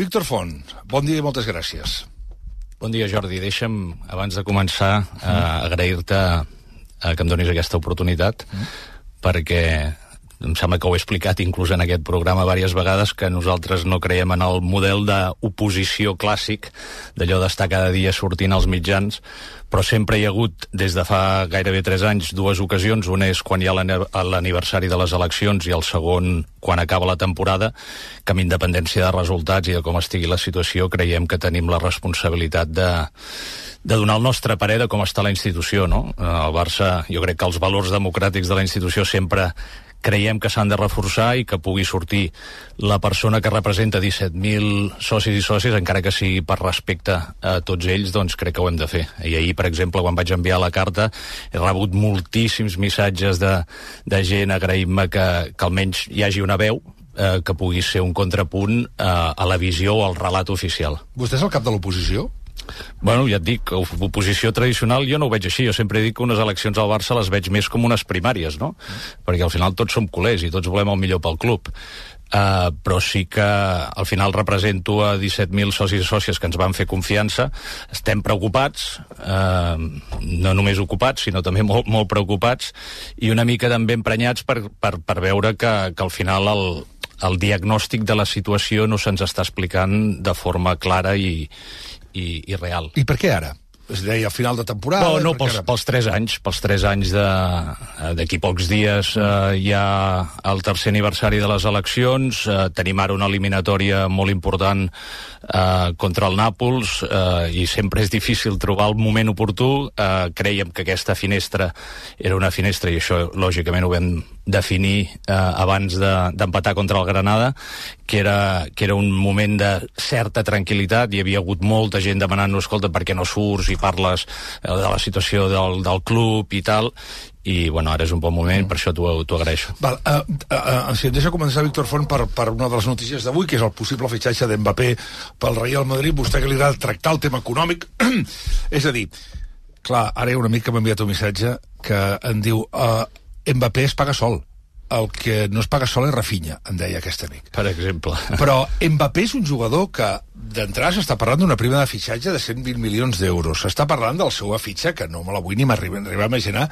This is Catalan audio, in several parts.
Víctor Font, bon dia i moltes gràcies. Bon dia, Jordi. Deixa'm, abans de començar, eh, agrair-te eh, que em donis aquesta oportunitat, mm. perquè em sembla que ho he explicat inclús en aquest programa diverses vegades, que nosaltres no creiem en el model d'oposició clàssic, d'allò d'estar cada dia sortint als mitjans, però sempre hi ha hagut, des de fa gairebé 3 anys, dues ocasions. Una és quan hi ha l'aniversari de les eleccions i el segon quan acaba la temporada, que amb independència de resultats i de com estigui la situació, creiem que tenim la responsabilitat de, de donar el nostre parer de com està la institució, no? El Barça, jo crec que els valors democràtics de la institució sempre creiem que s'han de reforçar i que pugui sortir la persona que representa 17.000 socis i socis, encara que sigui per respecte a tots ells, doncs crec que ho hem de fer. I ahir, per exemple, quan vaig enviar la carta, he rebut moltíssims missatges de, de gent agraint-me que, que almenys hi hagi una veu eh, que pugui ser un contrapunt eh, a la visió o al relat oficial. Vostè és el cap de l'oposició? Bueno, ja et dic, oposició tradicional jo no ho veig així, jo sempre dic que unes eleccions al Barça les veig més com unes primàries, no? Perquè al final tots som culers i tots volem el millor pel club. Uh, però sí que al final represento a 17.000 socis i sòcies que ens van fer confiança. Estem preocupats, uh, no només ocupats, sinó també molt, molt preocupats, i una mica també emprenyats per, per, per veure que, que al final el, el diagnòstic de la situació no se'ns està explicant de forma clara i, i, i real. I per què ara? Es deia a final de temporada... No, no, pels, pels 3 anys, pels 3 anys d'aquí pocs dies eh, hi ha el tercer aniversari de les eleccions, eh, tenim ara una eliminatòria molt important eh, contra el Nàpols eh, i sempre és difícil trobar el moment oportú. Eh, creiem que aquesta finestra era una finestra, i això lògicament ho vam definir eh, abans d'empatar de, contra el Granada, que era, que era un moment de certa tranquil·litat, hi havia hagut molta gent demanant-nos, escolta, per què no surts i parles eh, de la situació del, del club i tal, i bueno, ara és un bon moment, per això t'ho agraeixo. Val, uh, uh, uh, si em deixa començar, Víctor Font, per, per una de les notícies d'avui, que és el possible fitxatge d'Mbappé pel Real Madrid, vostè que li agrada tractar el tema econòmic, és a dir, clar, ara hi ha un amic que m'ha enviat un missatge que em diu uh, Mbappé es paga sol el que no es paga sol és Rafinha, em deia aquest amic. Per exemple. Però Mbappé és un jugador que d'entrada s'està parlant d'una prima de fitxatge de 120 milions d'euros. S'està parlant del seu fitxa, que no me la vull ni m'arribar a imaginar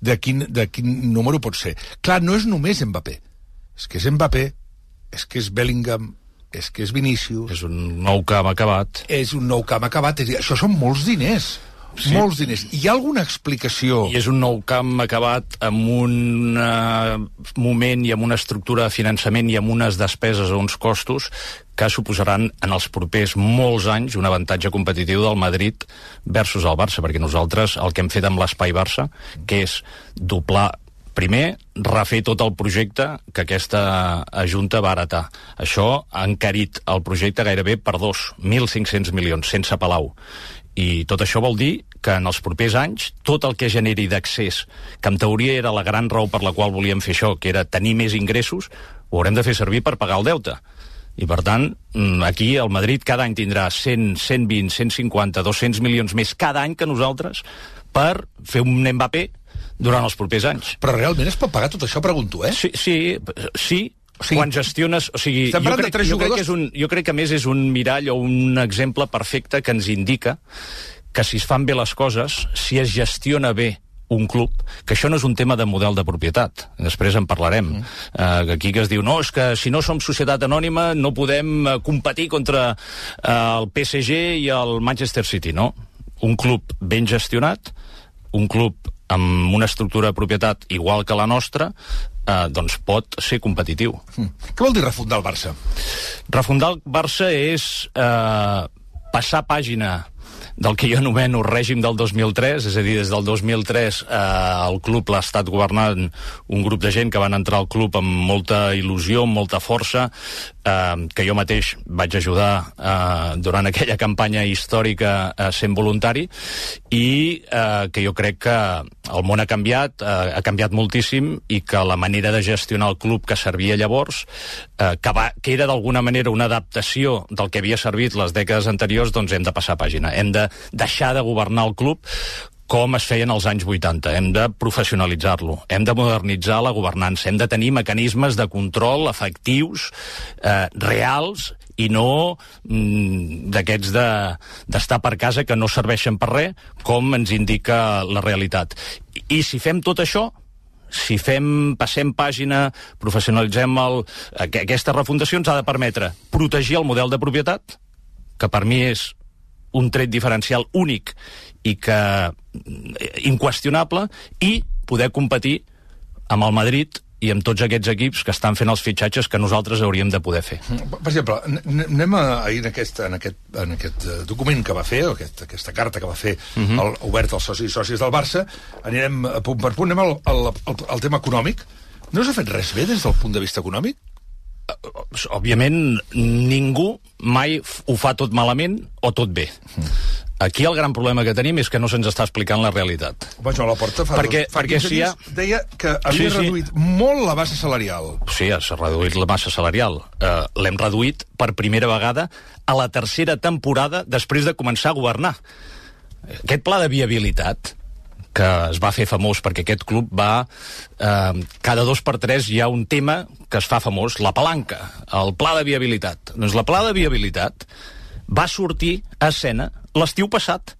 de quin, de quin número pot ser. Clar, no és només Mbappé. És que és Mbappé, és que és Bellingham, és que és Vinícius... És un nou camp acabat. És un nou camp acabat. Això són molts diners sí. molts diners. Hi ha alguna explicació? I és un nou camp acabat amb un uh, moment i amb una estructura de finançament i amb unes despeses o uns costos que suposaran en els propers molts anys un avantatge competitiu del Madrid versus el Barça, perquè nosaltres el que hem fet amb l'Espai Barça, que és doblar primer, refer tot el projecte que aquesta Junta va heretar. Això ha encarit el projecte gairebé per dos, 1.500 milions, sense Palau. I tot això vol dir que en els propers anys tot el que generi d'accés, que en teoria era la gran raó per la qual volíem fer això, que era tenir més ingressos, ho haurem de fer servir per pagar el deute. I per tant, mm, aquí el Madrid cada any tindrà 100, 120, 150, 200 milions més cada any que nosaltres per fer un Mbappé durant els propers anys. Però realment es pot pagar tot això, pregunto, eh? Sí, sí, sí o sigui, quan gestiones... O sigui, jo crec, de tres jo, crec que és un, jo crec que més és un mirall o un exemple perfecte que ens indica que si es fan bé les coses, si es gestiona bé un club, que això no és un tema de model de propietat, després en parlarem. Mm. Uh, aquí que es diu, no, és que si no som societat anònima no podem uh, competir contra uh, el PSG i el Manchester City, no. Un club ben gestionat, un club amb una estructura de propietat igual que la nostra, eh, doncs pot ser competitiu. Mm. Què vol dir refundar el Barça? Refundar el Barça és eh, passar pàgina del que jo anomeno règim del 2003, és a dir, des del 2003 eh, el club l'ha estat governant un grup de gent que van entrar al club amb molta il·lusió, amb molta força, eh, que jo mateix vaig ajudar eh, durant aquella campanya històrica eh, sent voluntari, i eh, que jo crec que el món ha canviat, eh, ha canviat moltíssim, i que la manera de gestionar el club que servia llavors, eh, que, va, que era d'alguna manera una adaptació del que havia servit les dècades anteriors, doncs hem de passar pàgina. Hem de deixar de governar el club com es feien als anys 80. Hem de professionalitzar-lo, hem de modernitzar la governança, hem de tenir mecanismes de control efectius, eh, reals, i no mm, d'aquests d'estar de, per casa que no serveixen per res, com ens indica la realitat. I, i si fem tot això, si fem, passem pàgina, professionalitzem el, aquesta refundació ens ha de permetre protegir el model de propietat, que per mi és un tret diferencial únic i que eh, inqüestionable, i poder competir amb el Madrid i amb tots aquests equips que estan fent els fitxatges que nosaltres hauríem de poder fer. Per exemple, anem a, ahir en aquest, en aquest, en aquest eh, document que va fer, aquest, aquesta carta que va fer uh mhm. -huh. el, obert als socis i sòcies del Barça, anirem a punt per punt, anem al, al, al, al tema econòmic. No s'ha fet res bé des del punt de vista econòmic? Òbviament ningú mai ho fa tot malament o tot bé. Aquí el gran problema que tenim és que no se'ns està explicant la realitat. Vaja, la porta fa, perquè, dos, fa perquè si ha... deia que havia sí, sí. reduït molt la base salarial. Sí, s'ha reduït la massa salarial. Uh, L'hem reduït per primera vegada a la tercera temporada després de començar a governar. Aquest pla de viabilitat, que es va fer famós perquè aquest club va... Eh, cada dos per tres hi ha un tema que es fa famós, la palanca, el pla de viabilitat. Doncs la pla de viabilitat va sortir a escena l'estiu passat.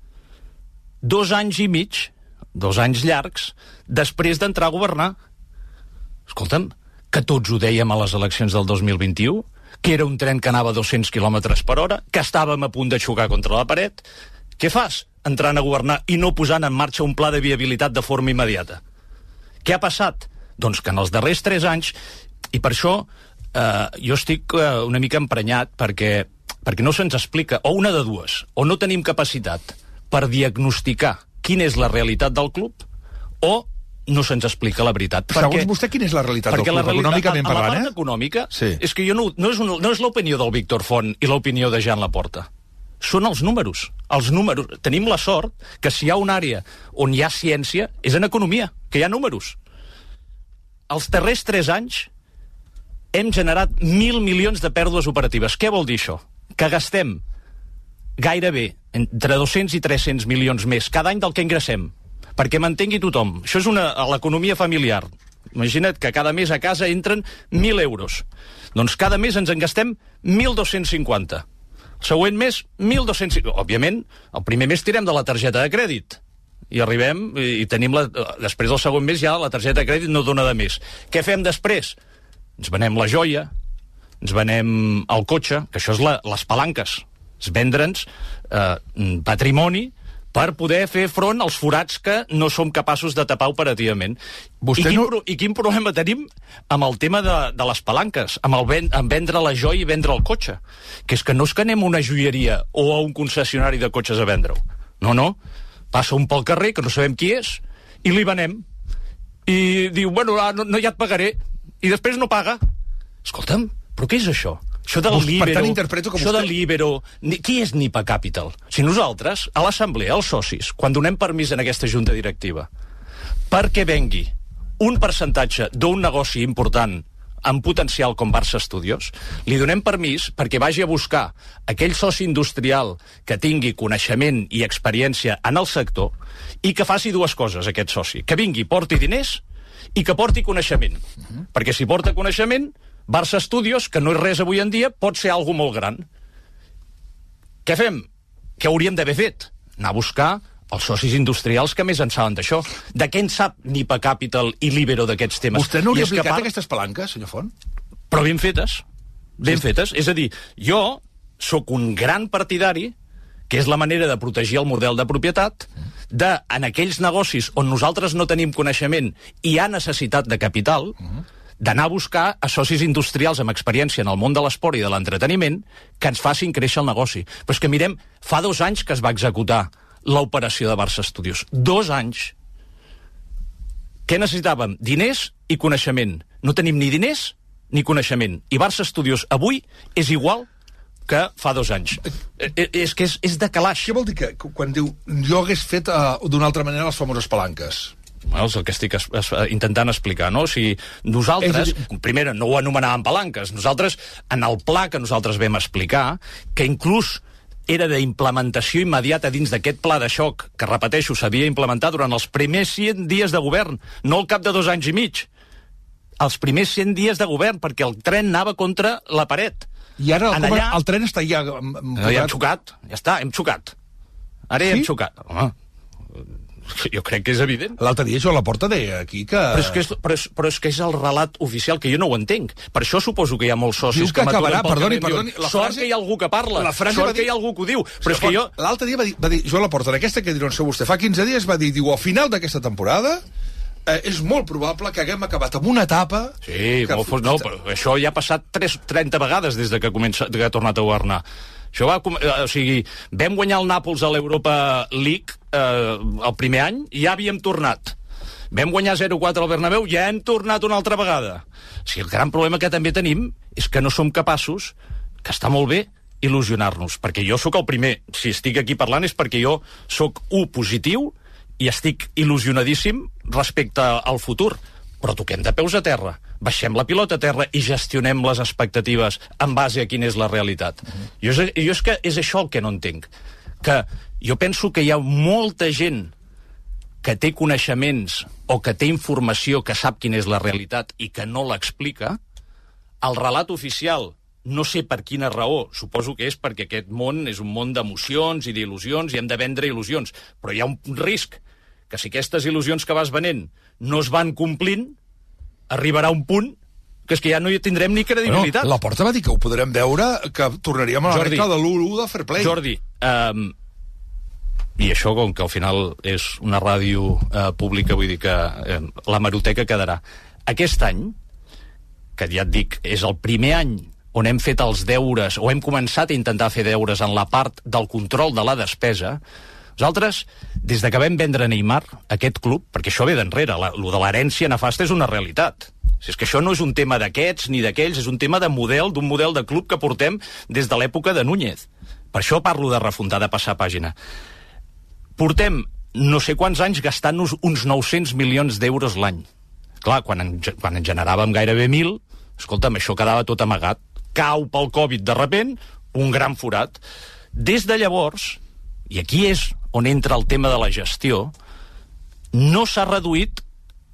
Dos anys i mig, dos anys llargs, després d'entrar a governar. Escolta'm, que tots ho dèiem a les eleccions del 2021, que era un tren que anava a 200 km per hora, que estàvem a punt de xocar contra la paret. Què fas? entrant a governar i no posant en marxa un pla de viabilitat de forma immediata. Què ha passat? Doncs que en els darrers tres anys, i per això eh, jo estic eh, una mica emprenyat perquè, perquè no se'ns explica, o una de dues, o no tenim capacitat per diagnosticar quina és la realitat del club, o no se'ns explica la veritat. Segons perquè, vostè, quina és la realitat del club, realitat, econòmicament parlant, eh? A la part econòmica, sí. és que jo no, no és, un, no és l'opinió del Víctor Font i l'opinió de Jan Laporta són els números. Els números. Tenim la sort que si hi ha una àrea on hi ha ciència, és en economia, que hi ha números. Els darrers tres anys hem generat mil milions de pèrdues operatives. Què vol dir això? Que gastem gairebé entre 200 i 300 milions més cada any del que ingressem. Perquè m'entengui tothom. Això és una, l'economia familiar. Imagina't que cada mes a casa entren 1.000 euros. Doncs cada mes ens en gastem 1.250 Següent mes, 1.200... Òbviament, el primer mes tirem de la targeta de crèdit i arribem i tenim la, després del segon mes ja la targeta de crèdit no dona de més. Què fem després? Ens venem la joia, ens venem el cotxe, que això és la, les palanques, es vendre'ns eh, patrimoni per poder fer front als forats que no som capaços de tapar operativament. Vostè I, quin, no... I quin problema tenim amb el tema de, de les palanques, amb, el ven, amb vendre la joia i vendre el cotxe? Que és que no és que anem a una joieria o a un concessionari de cotxes a vendre-ho. No, no. Passa un pel carrer, que no sabem qui és, i li venem. I diu, bueno, ah, no, no ja et pagaré. I després no paga. Escolta'm, però què és això? Això del Libero, tant, interpreto que això vostè... del Libero... Ni, qui és Nipa Capital? Si nosaltres, a l'assemblea, els socis, quan donem permís en aquesta junta directiva, perquè vengui un percentatge d'un negoci important amb potencial com Barça Studios, li donem permís perquè vagi a buscar aquell soci industrial que tingui coneixement i experiència en el sector i que faci dues coses, aquest soci. Que vingui, porti diners i que porti coneixement. Uh mhm. -huh. Perquè si porta coneixement, Barça Studios, que no és res avui en dia, pot ser algo molt gran. Què fem? Què hauríem d'haver fet? Anar a buscar els socis industrials que més en saben d'això. De què en sap Nipa Capital i Libero d'aquests temes? Vostè no hauria aplicat part... aquestes palanques, senyor Font? Però ben fetes. Ben sí. fetes. És a dir, jo sóc un gran partidari que és la manera de protegir el model de propietat, de, en aquells negocis on nosaltres no tenim coneixement i hi ha necessitat de capital, uh -huh d'anar a buscar a socis industrials amb experiència en el món de l'esport i de l'entreteniment que ens facin créixer el negoci. Però és que mirem, fa dos anys que es va executar l'operació de Barça Studios. Dos anys. Què necessitàvem? Diners i coneixement. No tenim ni diners ni coneixement. I Barça Studios avui és igual que fa dos anys. Eh, eh, és que és, és de calaix. Què vol dir que quan diu jo hagués fet uh, d'una altra manera les famoses palanques? Bueno, és el que estic es, es, intentant explicar, no? O sigui, nosaltres, dir... primera, no ho anomenàvem palanques, nosaltres, en el pla que nosaltres vam explicar, que inclús era d'implementació immediata dins d'aquest pla de xoc, que, repeteixo, s'havia implementat durant els primers 100 dies de govern, no al cap de dos anys i mig. Els primers 100 dies de govern, perquè el tren anava contra la paret. I ara com, allà- el tren està ja... No, ja hem xocat, ja està, hem xocat. Ara Sí? hem xocat. Home, jo crec que és evident. L'altre dia jo a la porta deia aquí que... Però és, que és, però, és, però és que és el relat oficial, que jo no ho entenc. Per això suposo que hi ha molts socis Diu que m'aturen acabarà, pel perdoni, diuen, perdoni, la Sort frase- que hi ha algú que parla, la frase sort dir- que hi ha algú que ho diu. Però és que jo... L'altre dia va dir, va dir Joan Laporta, en aquesta que dirà vostè, fa 15 dies va dir, diu, al final d'aquesta temporada eh, és molt probable que haguem acabat amb una etapa... Sí, que... fos, no, però això ja ha passat 3, 30 vegades des de que, comença, que ha tornat a governar. Això va, eh, o sigui, vam guanyar el Nàpols a l'Europa League eh, el primer any ja havíem tornat. Vam guanyar 0-4 al Bernabéu, ja hem tornat una altra vegada. O sigui, el gran problema que també tenim és que no som capaços, que està molt bé, il·lusionar-nos, perquè jo sóc el primer. Si estic aquí parlant és perquè jo sóc un positiu i estic il·lusionadíssim respecte al futur. Però toquem de peus a terra, baixem la pilota a terra i gestionem les expectatives en base a quina és la realitat. Uh -huh. jo, és, jo és que és això el que no entenc. Que jo penso que hi ha molta gent que té coneixements o que té informació que sap quina és la realitat i que no l'explica, el relat oficial, no sé per quina raó, suposo que és perquè aquest món és un món d'emocions i d'il·lusions i hem de vendre il·lusions, però hi ha un risc que si aquestes il·lusions que vas venent no es van complint, arribarà un punt que és que ja no hi tindrem ni credibilitat. Bueno, la Porta va dir que ho podrem veure, que tornaríem a la Jordi, regla de l'1 de Fair Play. Jordi, um, i això, com que al final és una ràdio uh, pública, vull dir que eh, la maroteca quedarà. Aquest any, que ja et dic, és el primer any on hem fet els deures, o hem començat a intentar fer deures en la part del control de la despesa, nosaltres, des de que vam vendre Neymar, aquest club, perquè això ve d'enrere, lo de l'herència nefasta és una realitat. Si és que això no és un tema d'aquests ni d'aquells, és un tema de model, d'un model de club que portem des de l'època de Núñez. Per això parlo de refundar, de passar pàgina. Portem no sé quants anys gastant-nos uns 900 milions d'euros l'any. Clar, quan en, quan en generàvem gairebé 1.000, escolta'm, això quedava tot amagat. Cau pel Covid de repent, un gran forat. Des de llavors, i aquí és on entra el tema de la gestió, no s'ha reduït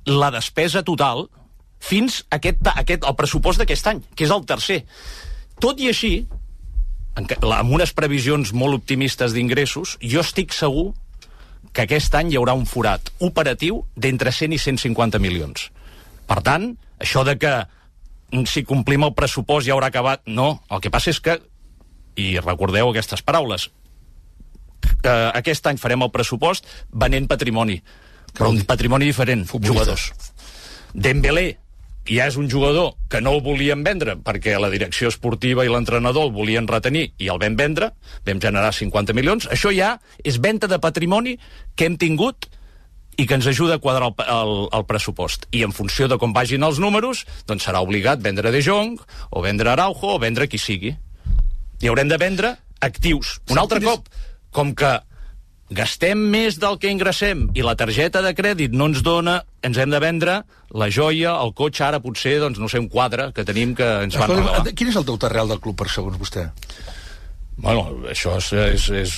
la despesa total fins a aquest, aquest, el pressupost d'aquest any, que és el tercer. Tot i així, amb unes previsions molt optimistes d'ingressos, jo estic segur que aquest any hi haurà un forat operatiu d'entre 100 i 150 milions. Per tant, això de que mm, si complim el pressupost ja haurà acabat... No, el que passa és que, i recordeu aquestes paraules, que aquest any farem el pressupost venent patrimoni, però un patrimoni diferent, jugadors. Dembélé ja és un jugador que no el volien vendre perquè la direcció esportiva i l'entrenador el volien retenir i el vam vendre, vam generar 50 milions. Això ja és venda de patrimoni que hem tingut i que ens ajuda a quadrar el, el, el pressupost. I en funció de com vagin els números, doncs serà obligat vendre De Jong, o vendre Araujo, o vendre qui sigui. I haurem de vendre actius. Un altre cop, com que gastem més del que ingressem i la targeta de crèdit no ens dona, ens hem de vendre la joia, el cotxe, ara potser, doncs, no sé, un quadre que tenim que ens van regalar. quin és el deute real del club, per segons vostè? Bueno, això és, és, és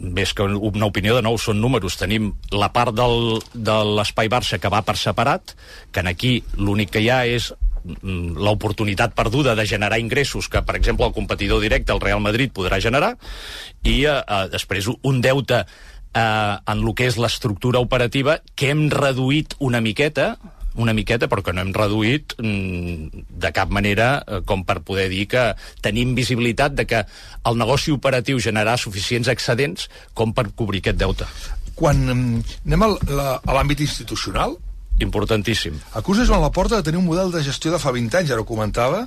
més que una opinió, de nou són números. Tenim la part del, de l'Espai Barça que va per separat, que en aquí l'únic que hi ha és l'oportunitat perduda de generar ingressos que, per exemple, el competidor directe, el Real Madrid, podrà generar, i eh, eh, després un deute eh, en el que és l'estructura operativa que hem reduït una miqueta, una miqueta, però que no hem reduït mm, de cap manera eh, com per poder dir que tenim visibilitat de que el negoci operatiu generarà suficients excedents com per cobrir aquest deute. Quan mm, anem a l'àmbit institucional, Importantíssim. acusa Joan Laporta de tenir un model de gestió de fa 20 anys, ara ho comentava.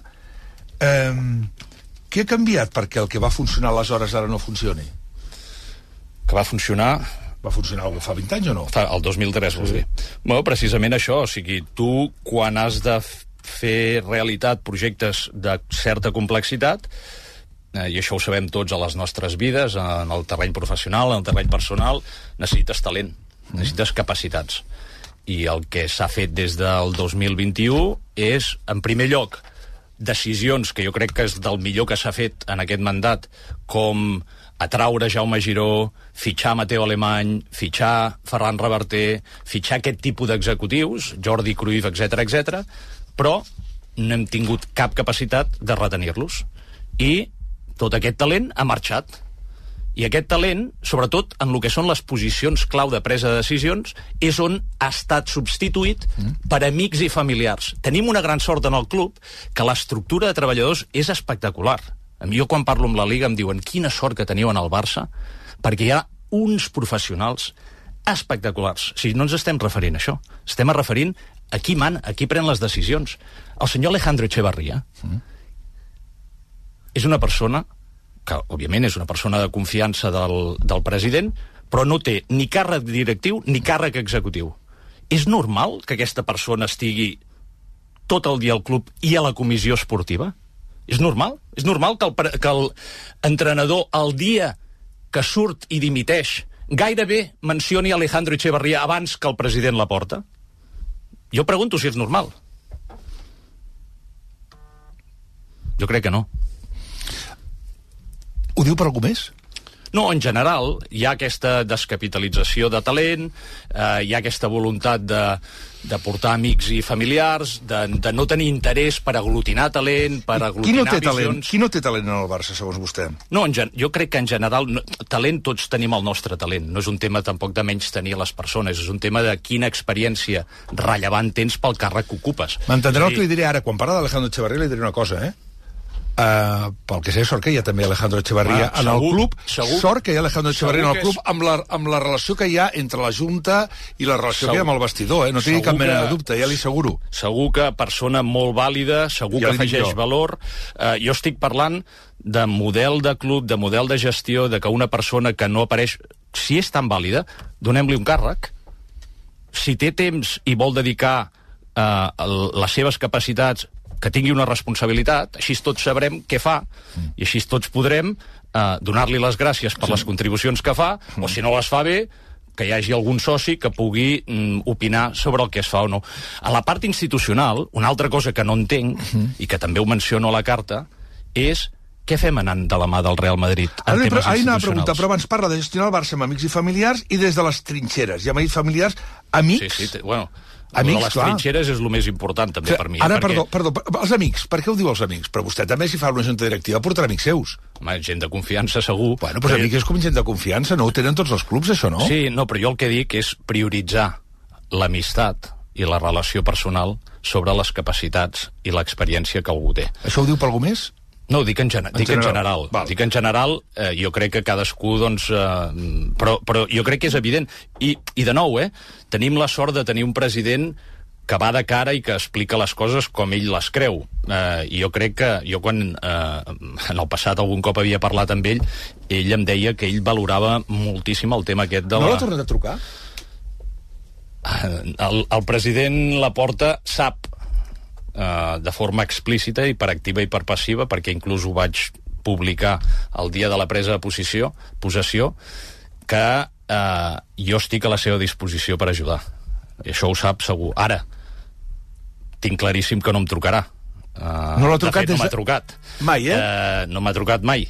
Eh, què ha canviat perquè el que va funcionar aleshores ara no funcioni? Que va funcionar Va funcionar el fa 20 anys o no? Fa, el 2003, vols dir? Bueno, precisament això, o sigui, tu, quan has de fer realitat projectes de certa complexitat, eh, i això ho sabem tots a les nostres vides, en el terreny professional, en el terreny personal, necessites talent, necessites capacitats. I el que s'ha fet des del 2021 és, en primer lloc, decisions que jo crec que és del millor que s'ha fet en aquest mandat, com atraure Jaume Giró, fitxar Mateo Alemany, fitxar Ferran Reverter, fitxar aquest tipus d'executius, Jordi Cruyff, etc etc, però no hem tingut cap capacitat de retenir-los. I tot aquest talent ha marxat. I aquest talent, sobretot en el que són les posicions clau de presa de decisions, és on ha estat substituït mm. per amics i familiars. Tenim una gran sort en el club que l'estructura de treballadors és espectacular. A mi, jo quan parlo amb la Liga em diuen quina sort que teniu en el Barça, perquè hi ha uns professionals espectaculars. Si no ens estem referint a això, estem referint a qui man, a qui pren les decisions. El senyor Alejandro Echevarría mm. és una persona que, òbviament, és una persona de confiança del, del president, però no té ni càrrec directiu ni càrrec executiu. És normal que aquesta persona estigui tot el dia al club i a la comissió esportiva? És normal? És normal que el, que el entrenador, el dia que surt i dimiteix, gairebé mencioni Alejandro Echeverría abans que el president la porta? Jo pregunto si és normal. Jo crec que no. Ho diu per algú més? No, en general, hi ha aquesta descapitalització de talent, eh, hi ha aquesta voluntat de, de portar amics i familiars, de, de no tenir interès per aglutinar talent, per aglutinar qui no té visions... talent? Qui no té talent en el Barça, segons vostè? No, en gen jo crec que en general no, talent tots tenim el nostre talent. No és un tema tampoc de menys tenir les persones, és un tema de quina experiència rellevant tens pel càrrec que ocupes. M'entendrà el que li diré ara. Quan parla d'Alejandro Echeverría li diré una cosa, eh? Uh, pel que sé, sort que hi ha també Alejandro Echeverría Ah, en el segur, club. segur. sort que hi ha Alejandro Echeverría en el club amb la, amb la relació que hi ha entre la Junta i la relació Segur. que hi ha amb el vestidor, eh? No tingui cap mena que- de dubte, ja li asseguro. segur que persona molt vàlida, segur Ja que afegeix jo. valor. Eh, jo estic parlant de model de club, de model de gestió, de que una persona que no apareix... Si és tan vàlida, donem-li un càrrec. Si té temps i vol dedicar eh, el- les seves capacitats que tingui una responsabilitat, així tots sabrem què fa, i així tots podrem eh, donar-li les gràcies per les contribucions que fa, o si no les fa bé, que hi hagi algun soci que pugui mm, opinar sobre el que es fa o no. A la part institucional, una altra cosa que no entenc, i que també ho menciono a la carta, és què fem anant de la mà del Real Madrid en Ara, temes ahir anava a institucionals? preguntar, però abans parla de gestionar el Barça amb amics i familiars i des de les trinxeres. Ja m'ha dit familiars, amics... Sí, sí, bueno, Amics, de les clar. trinxeres és el més important, també, per mi. Ara, eh, perquè, perdó, perdó, els amics, per què ho diu els amics? Però vostè també, si fa una junta directiva, portarà amics seus. Home, gent de confiança, segur. Bueno, doncs amics és com gent de confiança, no? Ho tenen tots els clubs, això, no? Sí, no, però jo el que dic és prioritzar l'amistat i la relació personal sobre les capacitats i l'experiència que algú té. Això ho diu per algú més? No, dic en, gene En dic en general. general. Val. Dic en general, eh, jo crec que cadascú, doncs... Eh, però, però jo crec que és evident. I, I de nou, eh, tenim la sort de tenir un president que va de cara i que explica les coses com ell les creu. Eh, jo crec que jo quan eh, en el passat algun cop havia parlat amb ell, ell em deia que ell valorava moltíssim el tema aquest de No la... l'ha tornat a trucar? Eh, el, el president Laporta sap eh, de forma explícita i per activa i per passiva, perquè inclús ho vaig publicar el dia de la presa de posició, possessió, que eh, jo estic a la seva disposició per ajudar. I això ho sap segur. Ara, tinc claríssim que no em trucarà. Uh, No l'ha trucat de fet, no m'ha trucat. Mai, eh? Uh, no m'ha trucat mai.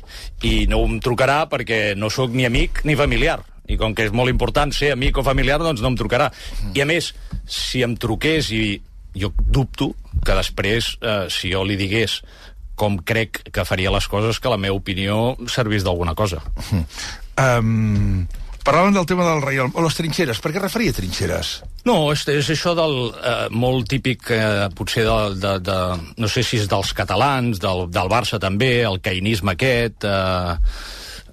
I no em trucarà perquè no sóc ni amic ni familiar. I com que és molt important ser amic o familiar, doncs no em trucarà. Mm. I a més, si em truqués i jo dubto que després, eh, si jo li digués com crec que faria les coses, que la meva opinió servís d'alguna cosa. Um, parlaven del tema del Reial... O les trinxeres. Per què referia trinxeres? No, és, és això del eh, molt típic, eh, potser de, de, de... No sé si és dels catalans, del, del Barça també, el caïnisme aquest, eh,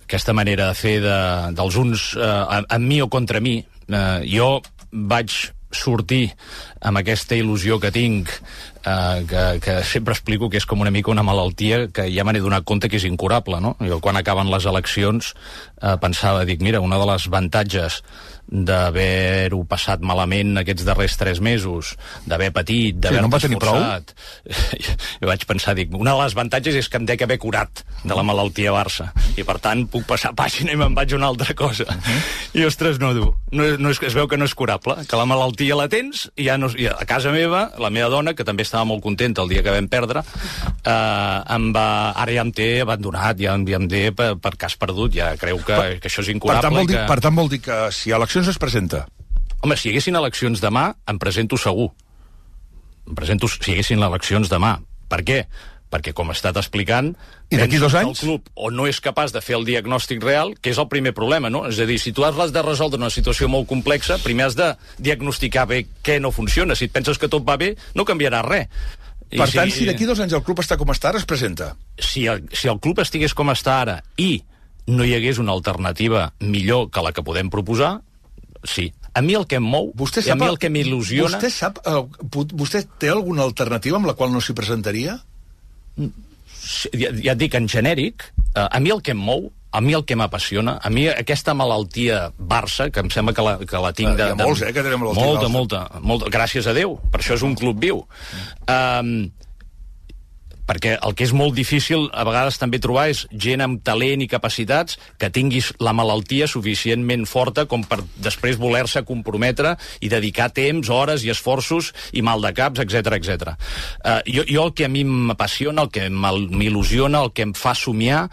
aquesta manera de fer de, dels uns eh, amb mi o contra mi. Eh, jo vaig sortir amb aquesta il·lusió que tinc, eh, que, que sempre explico que és com una mica una malaltia que ja me n'he donat compte que és incurable, no? Jo quan acaben les eleccions eh, pensava, dic, mira, una de les avantatges d'haver-ho passat malament aquests darrers tres mesos, d'haver patit, d'haver no en va tenir prou? jo vaig pensar, dic, una de les avantatges és que em dec haver curat de la malaltia Barça, i per tant puc passar pàgina i me'n vaig a una altra cosa. Uh -huh. I, ostres, no, du. No, no és, es veu que no és curable, que la malaltia la tens, i ja no, i a casa meva, la meva dona, que també estava molt content el dia que vam perdre, eh, em va, ara ja em té abandonat, ja, ja em té per, per cas perdut, ja creu que, per, que això és incurable. Per tant, vol dir, que... per tant, vol dir que si a eleccions es presenta... Home, si hi haguessin eleccions demà, em presento segur. Em presento si hi haguessin eleccions demà. Per què? perquè, com ha estat explicant, I d'aquí dos anys? el club o no és capaç de fer el diagnòstic real, que és el primer problema, no? És a dir, si tu has de resoldre una situació molt complexa, primer has de diagnosticar bé què no funciona. Si et penses que tot va bé, no canviarà res. I per si, tant, si d'aquí dos anys el club està com està, ara es presenta. Si el, si el club estigués com està ara i no hi hagués una alternativa millor que la que podem proposar, sí. A mi el que em mou, vostè sap, a mi el que m'il·lusiona... Vostè sap, uh, vostè té alguna alternativa amb la qual no s'hi presentaria? ja, ja et dic, en genèric, eh, a mi el que em mou, a mi el que m'apassiona, a mi aquesta malaltia Barça, que em sembla que la, que la tinc de... Hi ha molts, eh, que tenen malaltia Molta, molta, molta, gràcies a Déu, per això és un club viu. Mm. Um, perquè el que és molt difícil a vegades també trobar és gent amb talent i capacitats que tinguis la malaltia suficientment forta com per després voler-se comprometre i dedicar temps, hores i esforços i mal de caps, etc etc. Uh, jo, jo el que a mi m'apassiona, el que m'il·lusiona, el que em fa somiar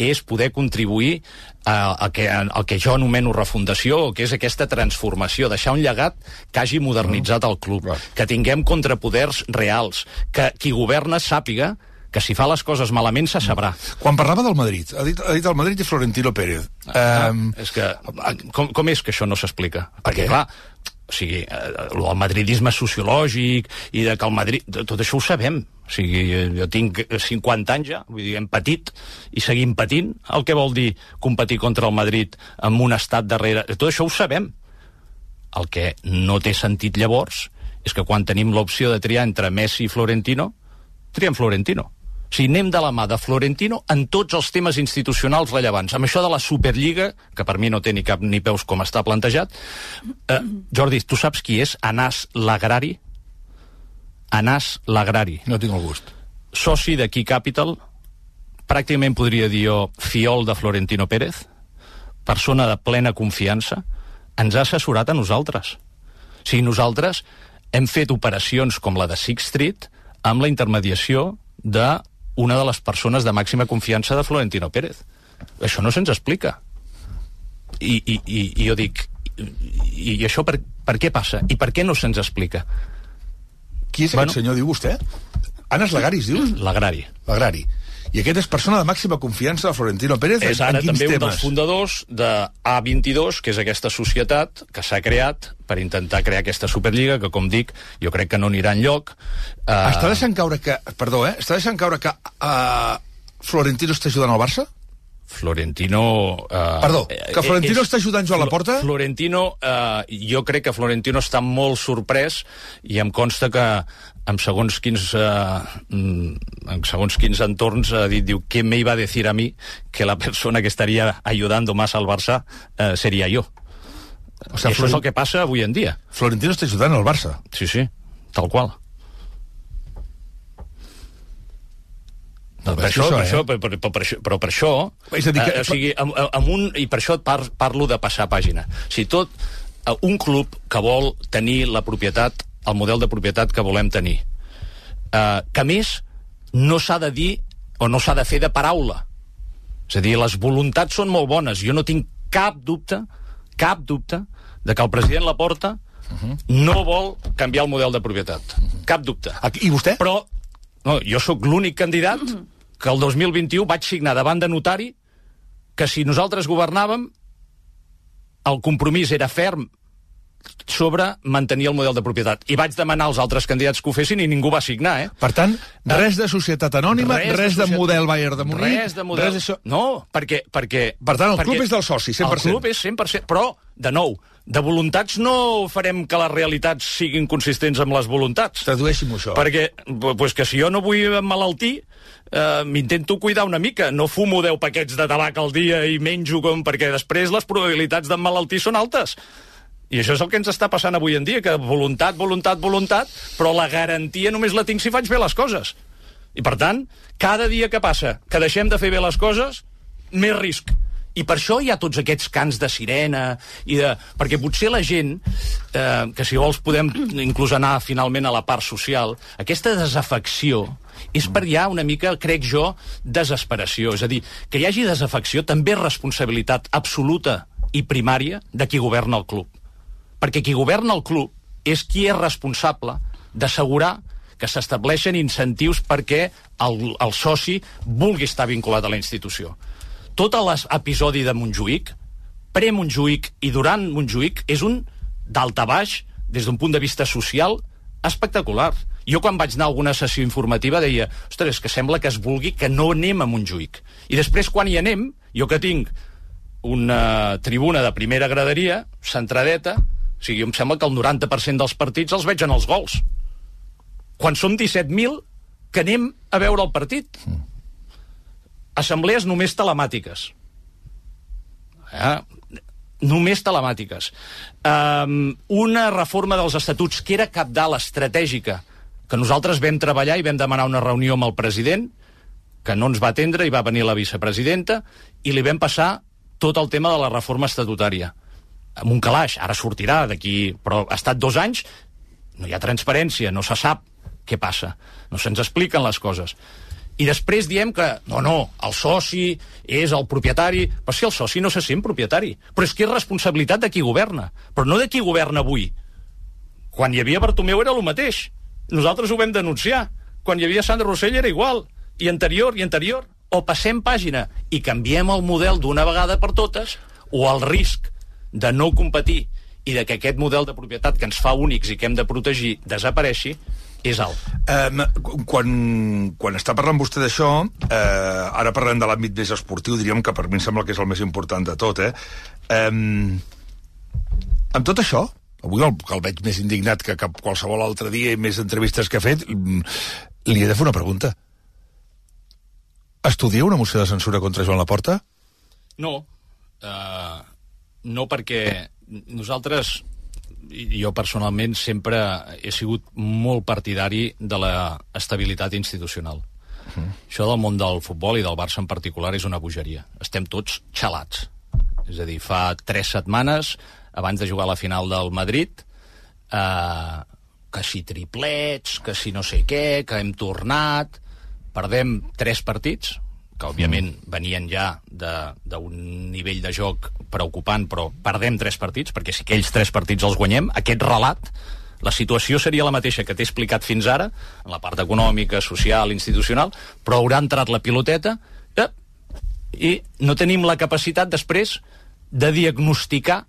és poder contribuir el, que, el que jo anomeno refundació, que és aquesta transformació, deixar un llegat que hagi modernitzat el club, que tinguem contrapoders reals, que qui governa sàpiga que si fa les coses malament se sabrà. Quan parlava del Madrid, ha dit, ha dit el Madrid i Florentino Pérez. Ah, um... És que, com, com és que això no s'explica? Perquè, clar, o sigui, el madridisme sociològic i de que el Madrid... Tot això ho sabem. O sigui, jo tinc 50 anys ja, vull dir, hem patit i seguim patint. El que vol dir competir contra el Madrid amb un estat darrere... Tot això ho sabem. El que no té sentit llavors és que quan tenim l'opció de triar entre Messi i Florentino, triem Florentino. O sigui, anem de la mà de Florentino en tots els temes institucionals rellevants. Amb això de la Superliga, que per mi no té ni cap ni peus com està plantejat, eh, Jordi, tu saps qui és Anàs Lagrari? Anàs Lagrari. No tinc el gust. Soci de Key Capital, pràcticament podria dir jo fiol de Florentino Pérez, persona de plena confiança, ens ha assessorat a nosaltres. O sigui, nosaltres hem fet operacions com la de Six Street amb la intermediació de una de les persones de màxima confiança de Florentino Pérez. Això no se'ns explica. I, i, i, i jo dic, i, i això per, per què passa? I per què no se'ns explica? Qui és bueno, aquest senyor, diu vostè? Anas Lagaris, dius? L'agrari. L'agrari. I aquest és persona de màxima confiança de Florentino Pérez és ara també temes? un dels fundadors de A22, que és aquesta societat que s'ha creat per intentar crear aquesta Superliga, que, com dic, jo crec que no anirà enlloc. Uh... Està deixant caure que... Perdó, eh? Està deixant caure que uh, Florentino està ajudant al Barça? Florentino... Uh, Perdó, que Florentino és, està ajudant Joan Laporta? Florentino, uh, jo crec que Florentino està molt sorprès i em consta que en segons quins, uh, en segons quins entorns ha dit, diu, ¿qué me iba a decir a mí que la persona que estaría ayudando más al Barça uh, sería yo? O sea, això Florent... és el que passa avui en dia. Florentino està ajudant al Barça. Sí, sí, tal qual. No, per, això, per, eh? això, per, per, per, per, això, però per això, és a dir, que... eh, o sigui, amb, amb un, i per això par, parlo de passar pàgina. Sigui, tot, eh, un club que vol tenir la propietat, el model de propietat que volem tenir, eh, que més no s'ha de dir o no s'ha de fer de paraula. És a dir, les voluntats són molt bones. Jo no tinc cap dubte, cap dubte, de que el president Laporta uh -huh. no vol canviar el model de propietat. Uh -huh. Cap dubte. I vostè? Però no, jo sóc l'únic candidat que el 2021 vaig signar davant de notari que si nosaltres governàvem el compromís era ferm sobre mantenir el model de propietat. I vaig demanar als altres candidats que ho fessin i ningú va signar, eh? Per tant, res de societat anònima, res, res de, de model Bayern de Múnich... Res de model... Res de No, perquè... perquè per tant, el club és del soci, 100%. El club és 100%, però, de nou, de voluntats no farem que les realitats siguin consistents amb les voluntats. Tradueixi-m'ho això. Perquè, pues que si jo no vull malaltir, eh, m'intento cuidar una mica. No fumo 10 paquets de tabac al dia i menjo com... perquè després les probabilitats d'emmalaltir són altes. I això és el que ens està passant avui en dia, que voluntat, voluntat, voluntat, però la garantia només la tinc si faig bé les coses. I per tant, cada dia que passa que deixem de fer bé les coses, més risc. I per això hi ha tots aquests cants de sirena, i de... perquè potser la gent, eh, que si vols podem inclús anar finalment a la part social, aquesta desafecció és per ja una mica, crec jo, desesperació. És a dir, que hi hagi desafecció també és responsabilitat absoluta i primària de qui governa el club. Perquè qui governa el club és qui és responsable d'assegurar que s'estableixen incentius perquè el, el soci vulgui estar vinculat a la institució. Tot l'episodi de Montjuïc, pre-Montjuïc i durant Montjuïc, és un d'alta baix, des d'un punt de vista social, espectacular. Jo quan vaig anar a alguna sessió informativa deia, ostres, que sembla que es vulgui que no anem a Montjuïc. I després quan hi anem, jo que tinc una tribuna de primera graderia, centradeta, o sigui, em sembla que el 90% dels partits els veig en els gols quan som 17.000 que anem a veure el partit. Assemblees només telemàtiques. Eh? Només telemàtiques. Um, una reforma dels estatuts que era cap dalt estratègica, que nosaltres vam treballar i vam demanar una reunió amb el president, que no ens va atendre i va venir la vicepresidenta, i li vam passar tot el tema de la reforma estatutària. Amb un calaix, ara sortirà d'aquí, però ha estat dos anys, no hi ha transparència, no se sap què passa? No se'ns expliquen les coses. I després diem que, no, no, el soci és el propietari... Però si el soci no se sent propietari. Però és que és responsabilitat de qui governa. Però no de qui governa avui. Quan hi havia Bartomeu era el mateix. Nosaltres ho vam denunciar. Quan hi havia Sandra Rossell era igual. I anterior, i anterior. O passem pàgina i canviem el model d'una vegada per totes, o el risc de no competir i de que aquest model de propietat que ens fa únics i que hem de protegir desapareixi, és alt. Um, quan, quan està parlant vostè d'això, eh, ara parlem de l'àmbit més esportiu, diríem que per mi em sembla que és el més important de tot, eh? Um, amb tot això, avui el, que el veig més indignat que cap qualsevol altre dia i més entrevistes que ha fet, mm, li he de fer una pregunta. Estudia una moció de censura contra Joan Laporta? No. Uh, no perquè nosaltres jo personalment sempre he sigut molt partidari de la estabilitat institucional. Uh -huh. Això del món del futbol i del Barça en particular és una bogeria. Estem tots xalats. És a dir, fa tres setmanes, abans de jugar a la final del Madrid, eh, que si triplets, que si no sé què, que hem tornat... Perdem tres partits, que òbviament venien ja d'un nivell de joc preocupant, però perdem tres partits, perquè si aquells tres partits els guanyem, aquest relat, la situació seria la mateixa que t'he explicat fins ara, en la part econòmica, social, institucional, però haurà entrat la piloteta eh, i no tenim la capacitat després de diagnosticar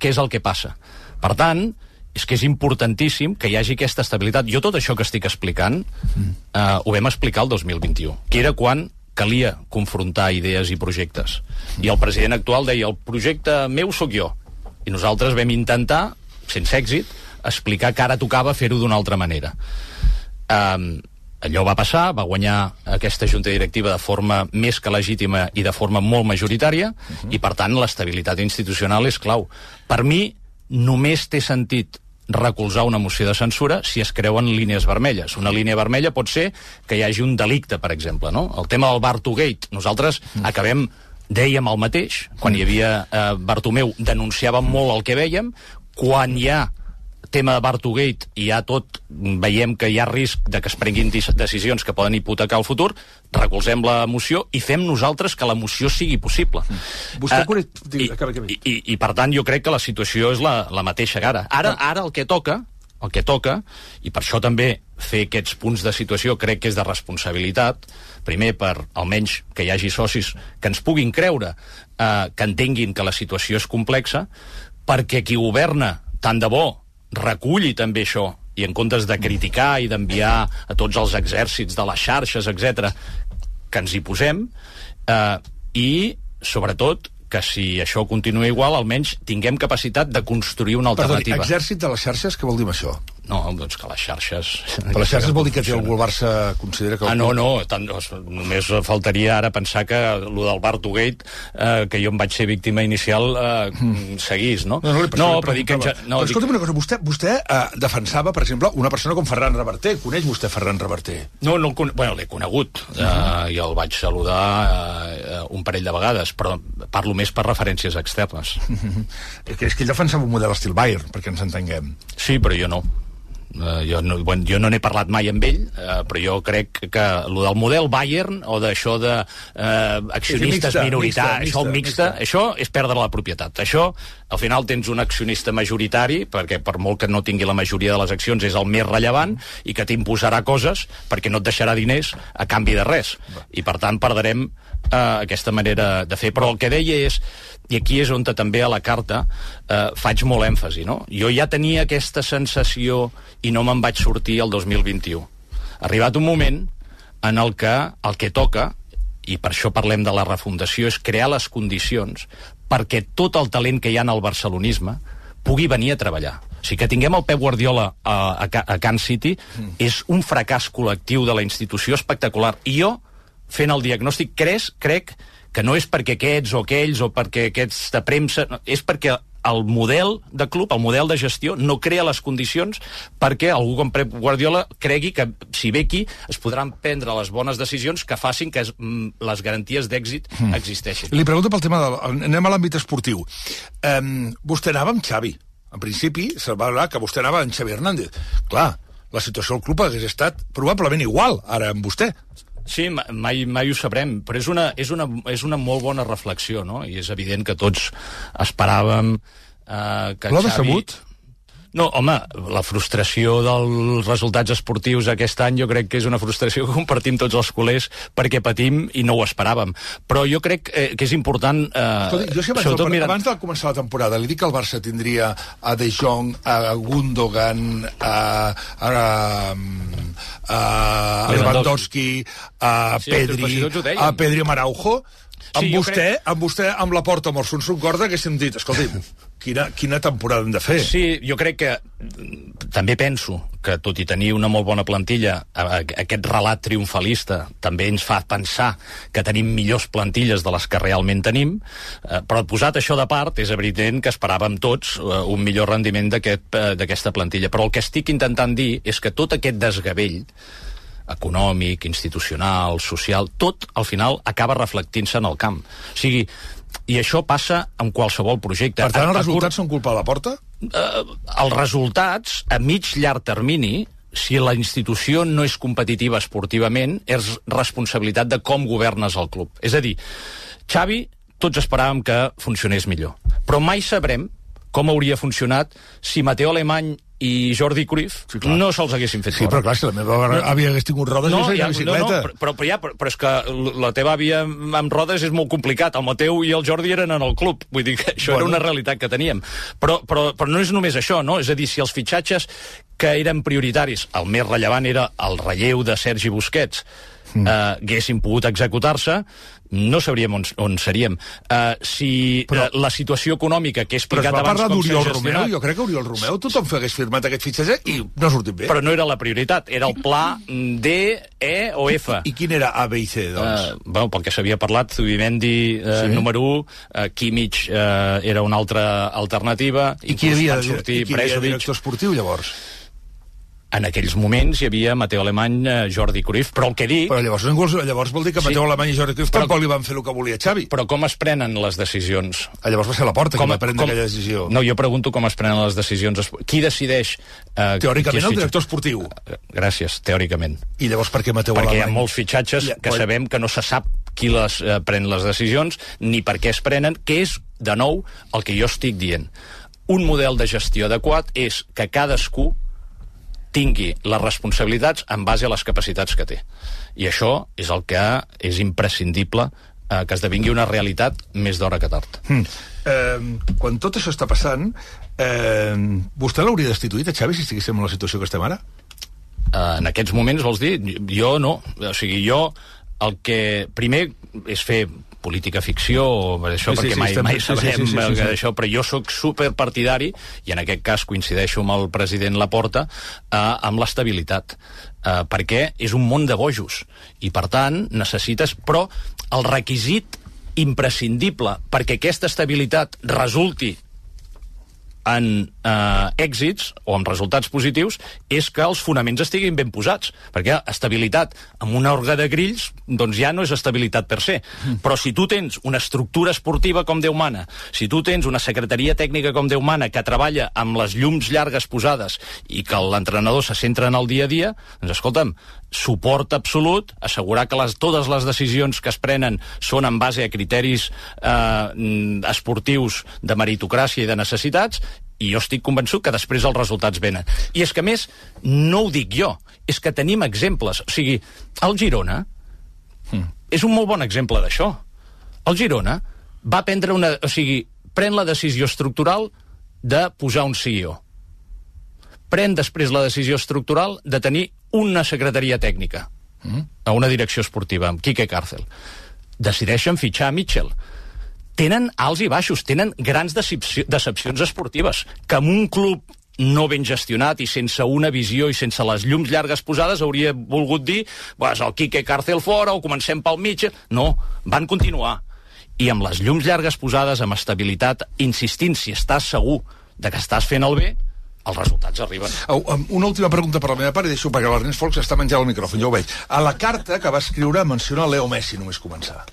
què és el que passa. Per tant, és que és importantíssim que hi hagi aquesta estabilitat. Jo tot això que estic explicant mm. eh, ho vam explicar el 2021, que era quan calia confrontar idees i projectes. I el president actual deia, el projecte meu sóc jo. I nosaltres vam intentar, sense èxit, explicar que ara tocava fer-ho d'una altra manera. Um, allò va passar, va guanyar aquesta junta directiva de forma més que legítima i de forma molt majoritària, uh -huh. i per tant l'estabilitat institucional és clau. Per mi només té sentit recolzar una moció de censura si es creuen línies vermelles. Una línia vermella pot ser que hi hagi un delicte, per exemple, no? El tema del Bartogate, nosaltres mm. acabem dèiem el mateix, quan hi havia eh, Bartomeu denunciàvem molt el que veiem, quan hi ha tema de Bartogate i ja tot veiem que hi ha risc de que es prenguin decisions que poden hipotecar el futur, recolzem la moció i fem nosaltres que la moció sigui possible. Mm. Vostè uh, i, i, i, I per tant jo crec que la situació és la, la mateixa que ara. Ara, ah. ara el que toca el que toca, i per això també fer aquests punts de situació crec que és de responsabilitat, primer per almenys que hi hagi socis que ens puguin creure, eh, que entenguin que la situació és complexa, perquè qui governa, tant de bo, reculli també això i en comptes de criticar i d'enviar a tots els exèrcits de les xarxes, etc que ens hi posem eh, i, sobretot, que si això continua igual, almenys tinguem capacitat de construir una alternativa. Perdoni, exèrcit de les xarxes, què vol dir això? No, doncs que les xarxes... Per les xarxes vol dir que el Barça considera que... Ah, no, no, tant, només faltaria ara pensar que lo del Bartogate, eh, que jo em vaig ser víctima inicial, eh, mm. seguís, no? No, no, per, no, per dir que... No, Però escolta'm una cosa, vostè, vostè eh, defensava, per exemple, una persona com Ferran Reverter. Coneix vostè Ferran Reverter? No, no bueno, l'he conegut, uh -huh. eh, i el vaig saludar eh, un parell de vegades, però parlo més per referències externes. Uh -huh. És que ell defensava un model estil Bayern, perquè ens entenguem. Sí, però jo no. Uh, jo no, bueno, jo no n'he parlat mai amb ell, uh, però jo crec que el del model Bayern o d'això de uh, accionistes sí, això mixta, mixta, això és perdre la propietat. Això, al final tens un accionista majoritari, perquè per molt que no tingui la majoria de les accions és el més rellevant, i que t'imposarà coses perquè no et deixarà diners a canvi de res. I per tant perdrem uh, aquesta manera de fer. Però el que deia és i aquí és on també a la carta eh, faig molt èmfasi, no? Jo ja tenia aquesta sensació i no me'n vaig sortir el 2021. Ha arribat un moment en el que el que toca, i per això parlem de la refundació, és crear les condicions perquè tot el talent que hi ha en el barcelonisme pugui venir a treballar. O sigui, que tinguem el Pep Guardiola a, a, a Can City mm. és un fracàs col·lectiu de la institució espectacular. I jo, fent el diagnòstic, crec, crec que no és perquè aquests o aquells o perquè aquests de premsa, no, és perquè el model de club, el model de gestió, no crea les condicions perquè algú com Pep Guardiola cregui que si ve aquí es podran prendre les bones decisions que facin que es, mm, les garanties d'èxit mm. existeixin. Li pregunto pel tema del... Anem a l'àmbit esportiu. Um, vostè anava amb Xavi. En principi, se'l va veure que vostè anava amb Xavi Hernández. Clar, la situació del club hagués estat probablement igual ara amb vostè. Sí, mai, mai ho sabrem, però és una, és, una, és una molt bona reflexió, no? I és evident que tots esperàvem eh, que L'ha Xavi... decebut? No, home, la frustració dels resultats esportius aquest any jo crec que és una frustració que compartim tots els culers perquè patim i no ho esperàvem. Però jo crec eh, que és important... Eh, Escolti, jo si abans, mirant... abans de començar la temporada li dic que el Barça tindria a De Jong, a Gundogan, a, a, a, a Lewandowski, a Pedri, a Pedri Maraujo, amb, sí, vostè, crec... amb vostè, amb la porta Morson Corda, haguéssim dit, escolti, quina, quina temporada hem de fer. Sí, jo crec que també penso que, tot i tenir una molt bona plantilla, aquest relat triomfalista també ens fa pensar que tenim millors plantilles de les que realment tenim, eh, però posat això de part, és evident que esperàvem tots eh, un millor rendiment eh, d'aquesta aquest, plantilla. Però el que estic intentant dir és que tot aquest desgavell econòmic, institucional, social, tot al final acaba reflectint-se en el camp. O sigui, i això passa amb qualsevol projecte. Per tant, els resultats són culpa de la porta? Eh, els resultats, a mig llarg termini, si la institució no és competitiva esportivament, és responsabilitat de com governes el club. És a dir, Xavi, tots esperàvem que funcionés millor. Però mai sabrem com hauria funcionat si Mateo Alemany i Jordi Cruyff sí, no se'ls haguessin fet Sí, però clar, si la meva no. àvia hagués tingut rodes, no, ja, bicicleta. No, no, però, però, ja, però, però és que la teva àvia amb rodes és molt complicat. El Mateu i el Jordi eren en el club. Vull dir que això bueno. era una realitat que teníem. Però, però, però no és només això, no? És a dir, si els fitxatges que eren prioritaris, el més rellevant era el relleu de Sergi Busquets, mm. eh, haguessin pogut executar-se, no sabríem on, on seríem. Uh, si però, uh, la situació econòmica que he explicat abans... Però es va parlar d'Oriol Romeu, jo crec que Oriol Romeu tothom hagués firmat aquest fitxatge i no ha sortit bé. Però no era la prioritat, era el pla D, E o F. I, i quin era A, B i C, doncs? Uh, bueno, pel que s'havia parlat, Zubimendi uh, sí. número 1, uh, Kimmich uh, era una altra alternativa. I qui havia, i qui havia director esportiu, llavors? En aquells moments hi havia Mateo Alemany, eh, Jordi Cruyff, però el que dic... Però llavors, llavors vol dir que Mateo sí, Alemany i Jordi Cruyff però, tampoc li van fer el que volia Xavi. Però com es prenen les decisions? Ah, llavors va ser la porta com, que va prendre com, aquella decisió. No, jo pregunto com es prenen les decisions. Qui decideix... Eh, teòricament el director esportiu. Eh, gràcies, teòricament. I llavors per què Mateo Perquè Alemany? hi ha molts fitxatges que sabem que no se sap qui les eh, pren les decisions, ni per què es prenen, que és, de nou, el que jo estic dient. Un model de gestió adequat és que cadascú tingui les responsabilitats en base a les capacitats que té. I això és el que és imprescindible eh, que esdevingui una realitat més d'hora que tard. Mm. Eh, quan tot això està passant, eh, vostè l'hauria destituït a Xavi si estiguéssim en la situació que estem ara? Eh, en aquests moments, vols dir? Jo no. O sigui, jo el que primer és fer política ficció o això, Sí, sí, perquè sí, mai, estem- mai sí, sí, sí, sí, sí, sí. això, però jo sóc superpartidari, i en aquest cas coincideixo amb el president Laporta, eh, amb l'estabilitat. Eh, perquè és un món de bojos, i per tant necessites... Però el requisit imprescindible perquè aquesta estabilitat resulti en eh, èxits o en resultats positius és que els fonaments estiguin ben posats perquè estabilitat amb una orga de grills doncs ja no és estabilitat per se. Però si tu tens una estructura esportiva com Déu mana, si tu tens una secretaria tècnica com Déu mana que treballa amb les llums llargues posades i que l'entrenador se centra en el dia a dia doncs escolta'm, suport absolut, assegurar que les, totes les decisions que es prenen són en base a criteris eh, esportius de meritocràcia i de necessitats, i jo estic convençut que després els resultats venen. I és que, a més, no ho dic jo, és que tenim exemples. O sigui, el Girona mm. és un molt bon exemple d'això. El Girona va prendre una... O sigui, pren la decisió estructural de posar un CEO pren després la decisió estructural de tenir una secretaria tècnica mm. a una direcció esportiva, amb Quique Càrcel. Decideixen fitxar a Mitchell. Tenen alts i baixos, tenen grans decepci decepcions esportives, que amb un club no ben gestionat i sense una visió i sense les llums llargues posades hauria volgut dir pues, el Quique Càrcel fora o comencem pel Mitchell. No, van continuar. I amb les llums llargues posades, amb estabilitat, insistint si estàs segur de que estàs fent el bé, els resultats arriben. Um, una última pregunta per la meva part i deixo perquè l'Ernest Folch està menjant el micròfon, ja ho veig. A la carta que va escriure menciona Leo Messi, només començar.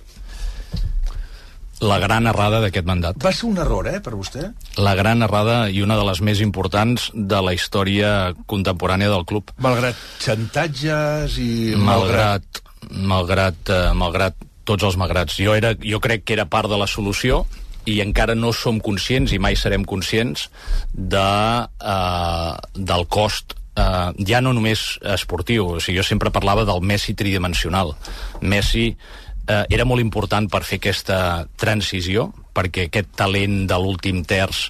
La gran errada d'aquest mandat. Va ser un error, eh, per vostè? La gran errada i una de les més importants de la història contemporània del club. Malgrat xantatges i... Malgrat, malgrat, eh, malgrat tots els malgrats. Jo, era, jo crec que era part de la solució i encara no som conscients i mai serem conscients de, eh, del cost eh, ja no només esportiu, o sigui, jo sempre parlava del Messi tridimensional. Messi eh, era molt important per fer aquesta transició, perquè aquest talent de l'últim terç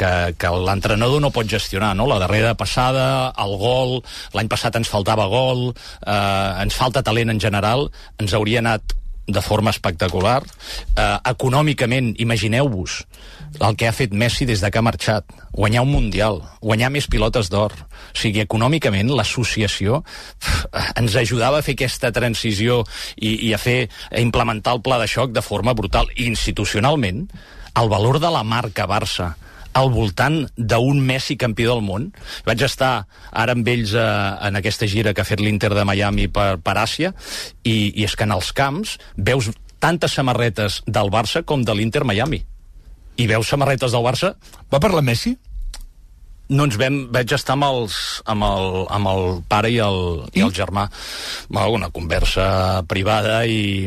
que, que l'entrenador no pot gestionar, no? La darrera passada, el gol, l'any passat ens faltava gol, eh, ens falta talent en general, ens hauria anat de forma espectacular. Eh, econòmicament, imagineu-vos el que ha fet Messi des de que ha marxat. Guanyar un Mundial, guanyar més pilotes d'or. O sigui, econòmicament, l'associació ens ajudava a fer aquesta transició i, i a fer a implementar el pla de xoc de forma brutal. I institucionalment, el valor de la marca Barça al voltant d'un Messi campió del món. Vaig estar ara amb ells eh, en aquesta gira que ha fet l'Inter de Miami per, per Àsia i, i és que en els camps veus tantes samarretes del Barça com de l'Inter Miami. I veus samarretes del Barça Va parlar Messi? no ens vam, vaig estar amb, els, amb, el, amb el pare i el, I? i el germà bueno, una conversa privada i,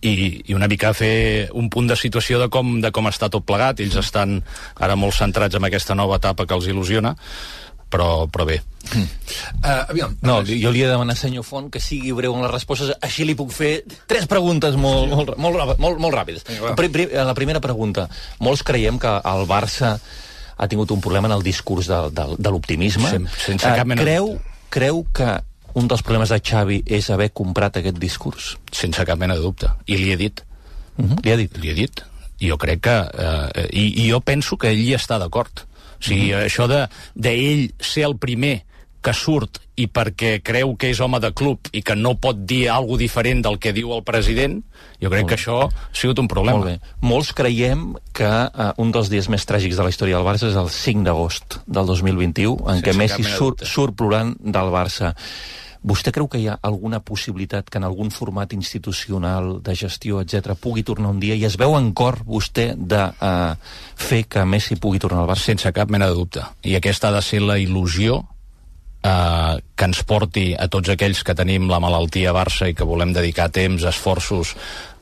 i, i una mica fer un punt de situació de com, de com està tot plegat ells estan ara molt centrats en aquesta nova etapa que els il·lusiona però, però bé Uh, aviam, No, jo li he de demanar, senyor Font, que sigui breu en les respostes. Així li puc fer tres preguntes molt, molt, molt, molt, molt ràpides. Vinga, pri, la primera pregunta. Molts creiem que el Barça ha tingut un problema en el discurs de, de, de l'optimisme. Sense cap mena de creu, creu que un dels problemes de Xavi és haver comprat aquest discurs? sense cap mena de dubte i li he dit Uh -huh. Li ha dit? li he dit jo crec que eh, i, i jo penso que ell hi està d'acord o sigui, mm -hmm. això de d'ell ser el primer que surt i perquè creu que és home de club i que no pot dir alguna diferent del que diu el president, jo crec que això ha sigut un problema. Molt bé. Molts creiem que uh, un dels dies més tràgics de la història del Barça és el 5 d'agost del 2021, en Sense què Messi surt, surt plorant del Barça. Vostè creu que hi ha alguna possibilitat que en algun format institucional, de gestió, etc pugui tornar un dia i es veu en cor vostè de uh, fer que Messi pugui tornar al Barça? sense cap mena de dubte. I aquesta ha de ser la il·lusió eh, que ens porti a tots aquells que tenim la malaltia Barça i que volem dedicar temps, esforços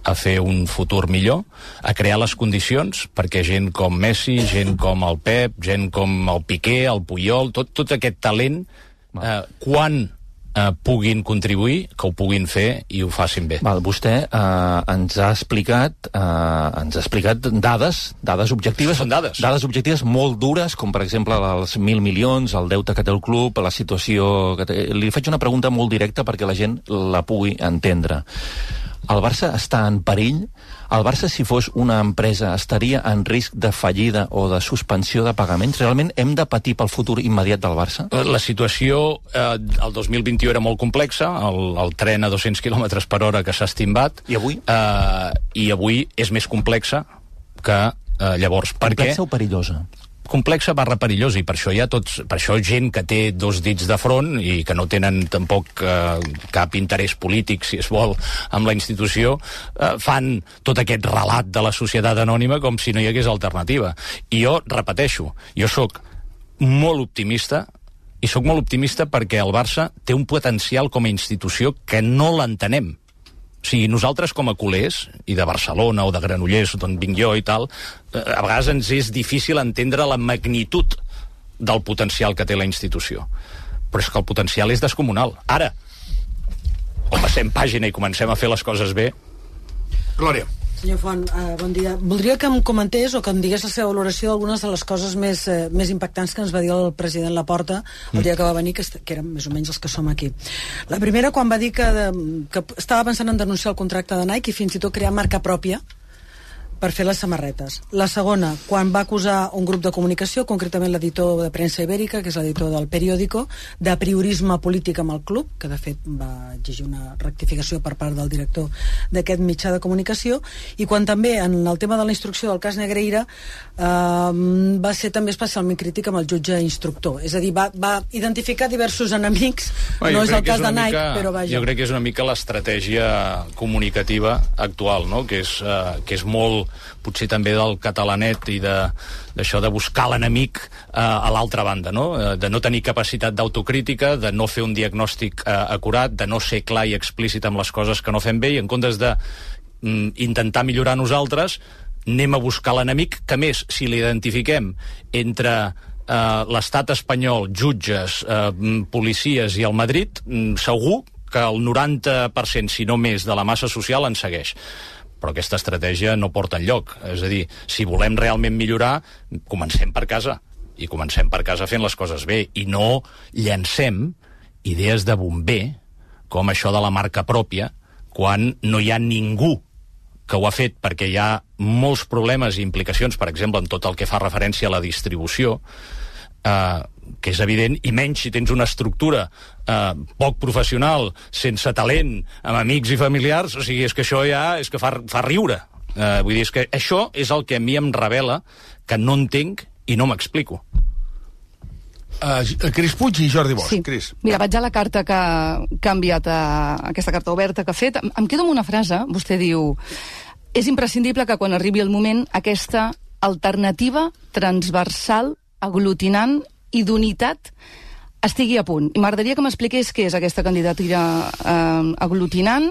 a fer un futur millor, a crear les condicions perquè gent com Messi, gent com el Pep, gent com el Piqué, el Puyol, tot, tot aquest talent, eh, quan eh, puguin contribuir, que ho puguin fer i ho facin bé. Val, vostè eh, ens ha explicat eh, ens ha explicat dades, dades objectives Són dades. dades objectives molt dures com per exemple els mil milions, el deute que té el club la situació que té... li faig una pregunta molt directa perquè la gent la pugui entendre el Barça està en perill? El Barça, si fos una empresa, estaria en risc de fallida o de suspensió de pagaments? Realment hem de patir pel futur immediat del Barça? La situació eh, el 2021 era molt complexa, el, el tren a 200 km per hora que s'ha estimbat. I avui? Eh, I avui és més complexa que eh, llavors. Complexa perquè... o perillosa? Complexa barra perillosa i per això hi ha tots, per això gent que té dos dits de front i que no tenen tampoc eh, cap interès polític, si es vol, amb la institució, eh, fan tot aquest relat de la societat anònima com si no hi hagués alternativa. I jo repeteixo, jo sóc molt optimista i sóc molt optimista perquè el Barça té un potencial com a institució que no l'entenem sigui, nosaltres com a culers, i de Barcelona o de Granollers, d'on vinc jo i tal, eh, a vegades ens és difícil entendre la magnitud del potencial que té la institució. Però és que el potencial és descomunal. Ara, o passem pàgina i comencem a fer les coses bé... Glòria. Senyor Font, uh, bon dia. Voldria que em comentés o que em digués la seva valoració d'algunes de les coses més, uh, més impactants que ens va dir el president Laporta el dia que va venir, que, que eren més o menys els que som aquí. La primera, quan va dir que, de, que estava pensant en denunciar el contracte de Nike i fins i tot crear marca pròpia, per fer les samarretes. La segona, quan va acusar un grup de comunicació, concretament l'editor de premsa ibèrica, que és l'editor del periòdico, de priorisme polític amb el club, que de fet va exigir una rectificació per part del director d'aquest mitjà de comunicació, i quan també, en el tema de la instrucció del cas Negreira, eh, va ser també especialment crític amb el jutge instructor. És a dir, va, va identificar diversos enemics, Bé, no és el cas és de Nike, mica, però vaja. Jo crec que és una mica l'estratègia comunicativa actual, no? que, és, uh, que és molt potser també del catalanet i d'això de, de buscar l'enemic eh, a l'altra banda, no? Eh, de no tenir capacitat d'autocrítica, de no fer un diagnòstic eh, acurat, de no ser clar i explícit amb les coses que no fem bé i en comptes de mm, intentar millorar nosaltres, anem a buscar l'enemic, que més, si l'identifiquem entre eh, l'estat espanyol, jutges, eh, policies i el Madrid, mm, segur que el 90%, si no més, de la massa social en segueix però aquesta estratègia no porta enlloc. És a dir, si volem realment millorar, comencem per casa. I comencem per casa fent les coses bé. I no llancem idees de bomber, com això de la marca pròpia, quan no hi ha ningú que ho ha fet perquè hi ha molts problemes i implicacions, per exemple, en tot el que fa referència a la distribució, eh, que és evident, i menys si tens una estructura eh, poc professional, sense talent, amb amics i familiars, o sigui, és que això ja és que fa, fa riure. Eh, vull dir, és que això és el que a mi em revela que no entenc i no m'explico. Uh, Cris Puig i Jordi Bosch. Sí. Cris. Mira, vaig a la carta que, que ha enviat, a, aquesta carta oberta que ha fet. Em, em quedo amb una frase. Vostè diu és imprescindible que quan arribi el moment aquesta alternativa transversal, aglutinant i d'unitat estigui a punt. I m'agradaria que m'expliqués què és aquesta candidatura eh, aglutinant,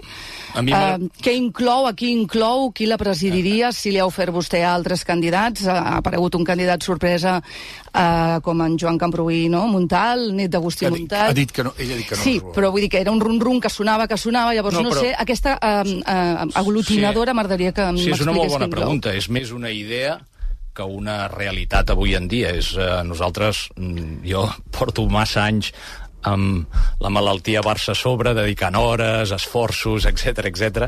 eh, què inclou, a qui inclou, qui la presidiria, si li ha ofert vostè a altres candidats. Ha aparegut un candidat sorpresa eh, com en Joan Camproví, no? Montal, net d'Agustí Montal. ha dit que no, ella ha dit que no. Sí, però vull dir que era un rum-rum que sonava, que sonava, llavors No, no, no però- sé, aquesta eh, eh, aglutinadora Sí. m'agradaria que Sí, és una molt m'expliqués bona pregunta. És més una idea que una realitat avui en dia. És, eh, nosaltres, mm, jo porto massa anys amb la malaltia Barça a sobre, dedicant hores, esforços, etc etc.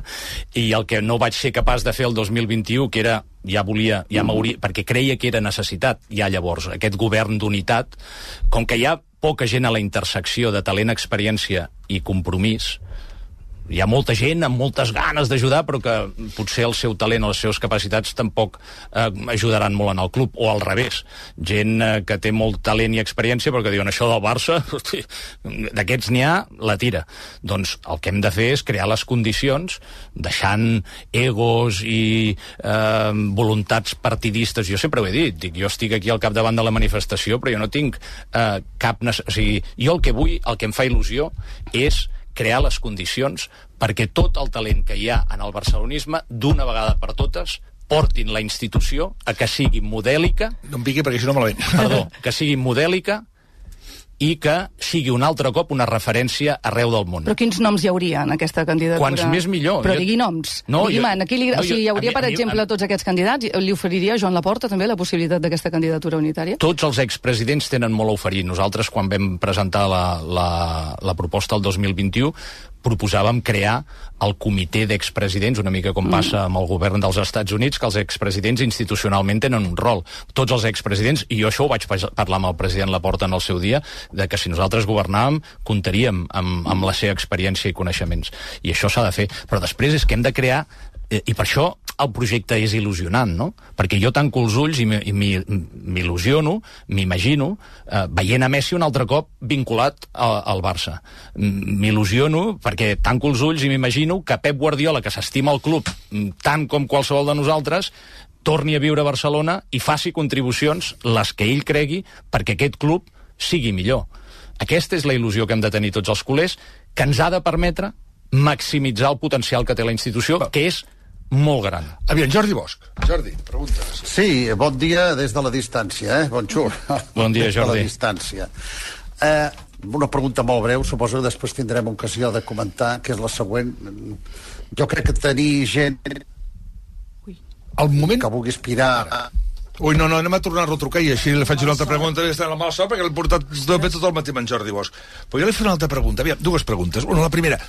i el que no vaig ser capaç de fer el 2021, que era, ja volia, ja m'hauria, perquè creia que era necessitat, ja llavors, aquest govern d'unitat, com que hi ha poca gent a la intersecció de talent, experiència i compromís, hi ha molta gent amb moltes ganes d'ajudar, però que potser el seu talent o les seves capacitats tampoc eh, ajudaran molt en el club, o al revés. Gent eh, que té molt talent i experiència, però que diuen això del Barça, d'aquests n'hi ha, la tira. Doncs el que hem de fer és crear les condicions, deixant egos i eh, voluntats partidistes. Jo sempre ho he dit, dic, jo estic aquí al capdavant de la manifestació, però jo no tinc eh, cap... O sigui, jo el que vull, el que em fa il·lusió, és crear les condicions perquè tot el talent que hi ha en el barcelonisme, d'una vegada per totes, portin la institució a que sigui modèlica, No em piqui perquè si no malament. perdó, que sigui modèlica i que sigui un altre cop una referència arreu del món. Però quins noms hi hauria en aquesta candidatura? Quants més millor. Però Jo- digui noms. No, digui, jo- aquí li... no, o sigui, hi hauria, mi- per mi- exemple, a- tots aquests candidats. Li oferiria a Joan Laporta també la possibilitat d'aquesta candidatura unitària? Tots els expresidents tenen molt a oferir. Nosaltres, quan vam presentar la, la, la proposta el 2021, proposàvem crear el comitè d'expresidents, una mica com passa amb el govern dels Estats Units, que els expresidents institucionalment tenen un rol. Tots els expresidents, i jo això ho vaig parlar amb el president Laporta en el seu dia, de que si nosaltres governàvem, comptaríem amb, amb la seva experiència i coneixements. I això s'ha de fer. Però després és que hem de crear I per això el projecte és il·lusionant, no? Perquè jo tanco els ulls i m'il·lusiono, m'imagino, eh, veient a Messi un altre cop vinculat a, al Barça. M'il·lusiono perquè tanco els ulls i m'imagino que Pep Guardiola, que s'estima el club tant com qualsevol de nosaltres, torni a viure a Barcelona i faci contribucions, les que ell cregui, perquè aquest club sigui millor. Aquesta és la il·lusió que hem de tenir tots els culers, que ens ha de permetre maximitzar el potencial que té la institució, que és molt gran. Aviam, Jordi Bosch. Jordi, preguntes. Sí, bon dia des de la distància, eh? Bonjour. Bon dia, Jordi. Des de la distància. Eh, una pregunta molt breu, suposo que després tindrem ocasió de comentar, que és la següent. Jo crec que tenir gent El moment... que vulgui aspirar... Ui, no, no, anem a tornar a retrucar i així li faig una altra pregunta i està en la mala sort perquè l'he portat tot, tot el matí amb en Jordi Bosch. Però jo li faig una altra pregunta. Aviam, dues preguntes. Una, la primera.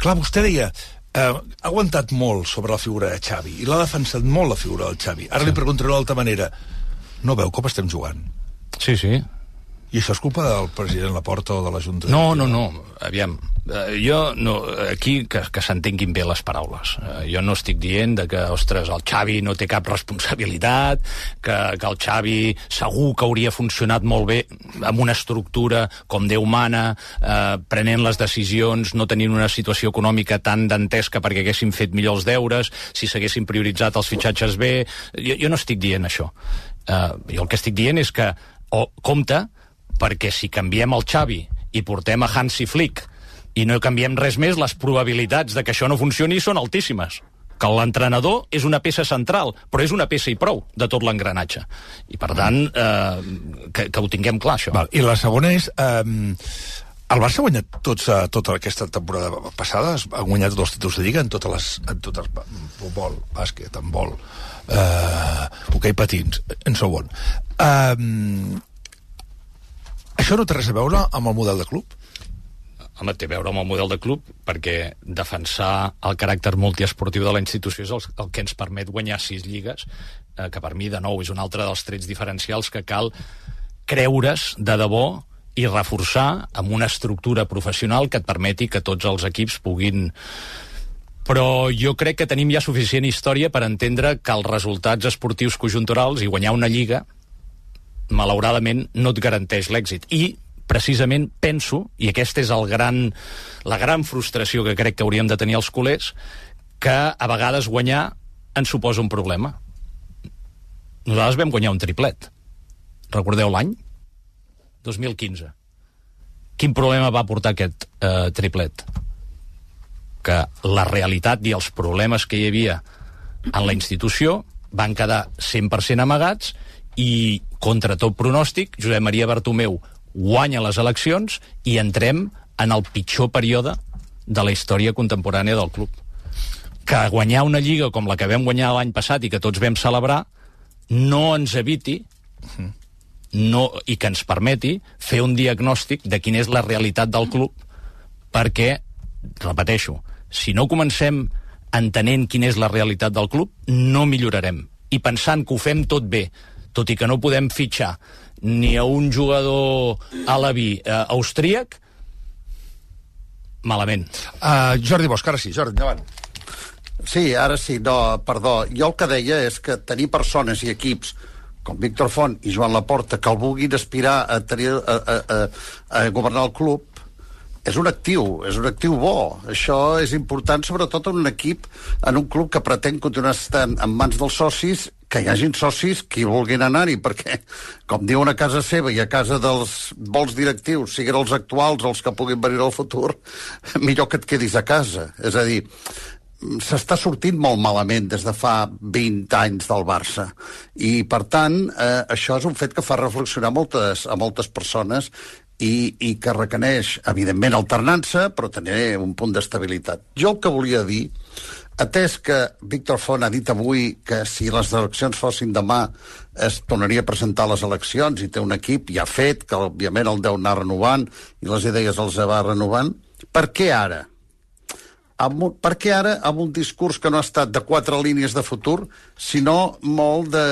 Clar, vostè deia, eh, ha aguantat molt sobre la figura de Xavi i l'ha defensat molt la figura del Xavi. Ara sí. li preguntaré d'altra manera. No veu com estem jugant? Sí, sí. I això és culpa del president Laporta o de la Junta? No, no, no. Aviam, eh, jo no, aquí que, que s'entenguin bé les paraules. Eh, jo no estic dient de que, ostres, el Xavi no té cap responsabilitat, que, que el Xavi segur que hauria funcionat molt bé amb una estructura com Déu mana, eh, prenent les decisions, no tenint una situació econòmica tan dantesca perquè haguessin fet millor els deures, si s'haguessin prioritzat els fitxatges bé... Jo, jo no estic dient això. Eh, jo el que estic dient és que, o compte, perquè si canviem el Xavi i portem a Hansi Flick i no canviem res més, les probabilitats de que això no funcioni són altíssimes que l'entrenador és una peça central, però és una peça i prou de tot l'engranatge. I, per tant, eh, que, que ho tinguem clar, això. Val. I la segona és... Eh, el Barça ha guanyat tots, uh, tota aquesta temporada passada, ha guanyat els títols de Lliga en totes les... En totes, futbol, bàsquet, en vol, eh, hoquei patins, en segon. Eh, això no té res a veure amb el model de club? Home, té a veure amb el model de club perquè defensar el caràcter multiesportiu de la institució és el, el que ens permet guanyar sis lligues, eh, que per mi, de nou, és un altre dels trets diferencials que cal creure's de debò i reforçar amb una estructura professional que et permeti que tots els equips puguin però jo crec que tenim ja suficient història per entendre que els resultats esportius conjunturals i guanyar una lliga malauradament no et garanteix l'èxit. I precisament penso, i aquesta és el gran, la gran frustració que crec que hauríem de tenir els culers, que a vegades guanyar ens suposa un problema. Nosaltres vam guanyar un triplet. Recordeu l'any? 2015. Quin problema va portar aquest eh, triplet? Que la realitat i els problemes que hi havia en la institució van quedar 100% amagats i contra tot pronòstic, Josep Maria Bartomeu guanya les eleccions i entrem en el pitjor període de la història contemporània del club. Que guanyar una lliga com la que vam guanyar l'any passat i que tots vam celebrar no ens eviti no, i que ens permeti fer un diagnòstic de quina és la realitat del club perquè, repeteixo, si no comencem entenent quina és la realitat del club, no millorarem. I pensant que ho fem tot bé, tot i que no podem fitxar ni a un jugador alaví eh, austríac, malament. Uh, Jordi Bosch, ara sí, Jordi, endavant. Sí, ara sí, no, perdó. Jo el que deia és que tenir persones i equips com Víctor Font i Joan Laporta que el vulguin aspirar a, tenir, a, a, a, a governar el club és un actiu, és un actiu bo. Això és important, sobretot en un equip, en un club que pretén continuar estant en mans dels socis que hi hagin socis que vulguin anar-hi, perquè, com diuen a casa seva i a casa dels vols directius, siguin els actuals els que puguin venir al futur, millor que et quedis a casa. És a dir, s'està sortint molt malament des de fa 20 anys del Barça. I, per tant, eh, això és un fet que fa reflexionar moltes, a moltes persones i, i que requereix, evidentment, alternança, però també un punt d'estabilitat. Jo el que volia dir Atès que Víctor Font ha dit avui que si les eleccions fossin demà es tornaria a presentar les eleccions i té un equip ja fet, que òbviament el deu anar renovant i les idees els va renovant, per què ara? amb un, per què ara amb un discurs que no ha estat de quatre línies de futur, sinó molt de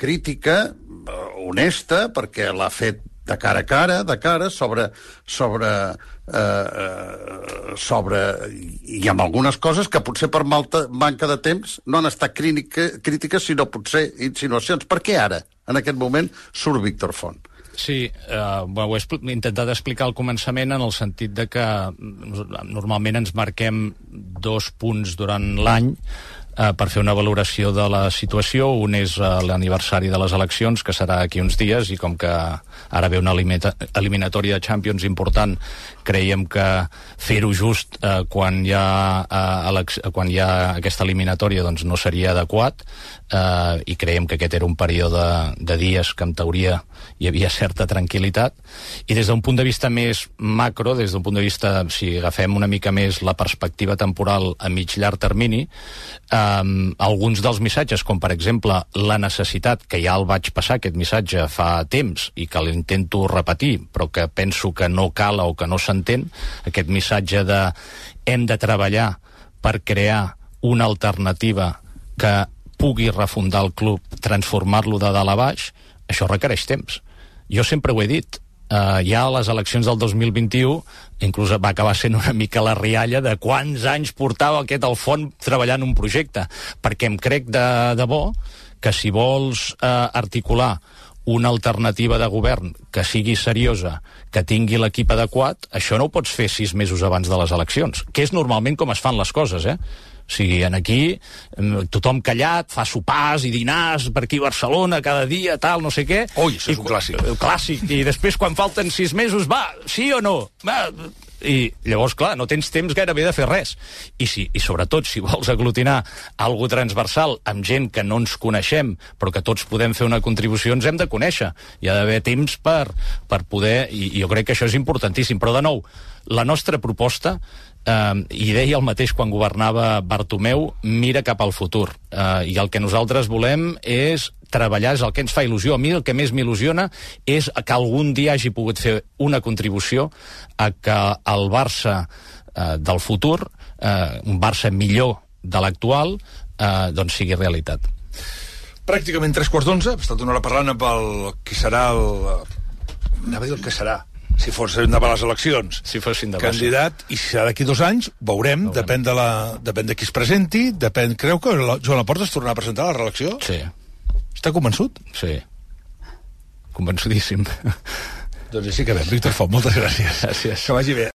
crítica eh, honesta, perquè l'ha fet de cara a cara, de cara, sobre, sobre, eh, eh, sobre i amb algunes coses que potser per malta, manca de temps no han estat crítica, crítiques, sinó potser insinuacions. Per què ara, en aquest moment, surt Víctor Font? Sí, eh, ho he intentat explicar al començament en el sentit de que mm, normalment ens marquem dos punts durant l'any eh, per fer una valoració de la situació. Un és eh, l'aniversari de les eleccions, que serà aquí uns dies, i com que ara ve una eliminatòria de Champions important, creiem que fer-ho just eh, quan, hi ha, eh, quan hi ha aquesta eliminatòria doncs no seria adequat eh, i creiem que aquest era un període de dies que en teoria hi havia certa tranquil·litat. I des d'un punt de vista més macro, des d'un punt de vista, si agafem una mica més la perspectiva temporal a mig llarg termini, eh, alguns dels missatges, com per exemple la necessitat, que ja el vaig passar aquest missatge fa temps i que l'intento repetir, però que penso que no cala o que no s'entén, aquest missatge de hem de treballar per crear una alternativa que pugui refundar el club, transformar-lo de dalt a baix, això requereix temps. Jo sempre ho he dit, eh, ja a les eleccions del 2021 inclús va acabar sent una mica la rialla de quants anys portava aquest al fons treballant un projecte, perquè em crec de, de bo que si vols eh, articular una alternativa de govern que sigui seriosa, que tingui l'equip adequat, això no ho pots fer sis mesos abans de les eleccions, que és normalment com es fan les coses, eh? O sigui, en aquí tothom callat, fa sopars i dinars per aquí a Barcelona cada dia, tal, no sé què. Ui, això és un clàssic. Clàssic. I després, quan falten sis mesos, va, sí o no? Va, i llavors, clar, no tens temps gairebé de fer res. I, si, i sobretot, si vols aglutinar algo transversal amb gent que no ens coneixem, però que tots podem fer una contribució, ens hem de conèixer. Hi ha d'haver temps per, per poder... I, I jo crec que això és importantíssim. Però, de nou, la nostra proposta eh, i deia el mateix quan governava Bartomeu, mira cap al futur. Eh, I el que nosaltres volem és treballar, és el que ens fa il·lusió. A mi el que més m'il·lusiona és que algun dia hagi pogut fer una contribució a que el Barça eh, del futur, eh, un Barça millor de l'actual, eh, doncs sigui realitat. Pràcticament tres quarts d'onze, ha estat una hora parlant amb el qui serà el... Anava a dir el que serà, si fossin de les eleccions. Si fossin de Candidat, i si serà d'aquí dos anys, veurem, veurem. depèn de, la, depèn de qui es presenti, depèn... Creu que la, Joan Laporta es tornarà a presentar a la reelecció? Sí. Està convençut? Sí. Convençudíssim. doncs així que bé. Víctor Font, moltes gràcies. Gràcies. Que vagi bé.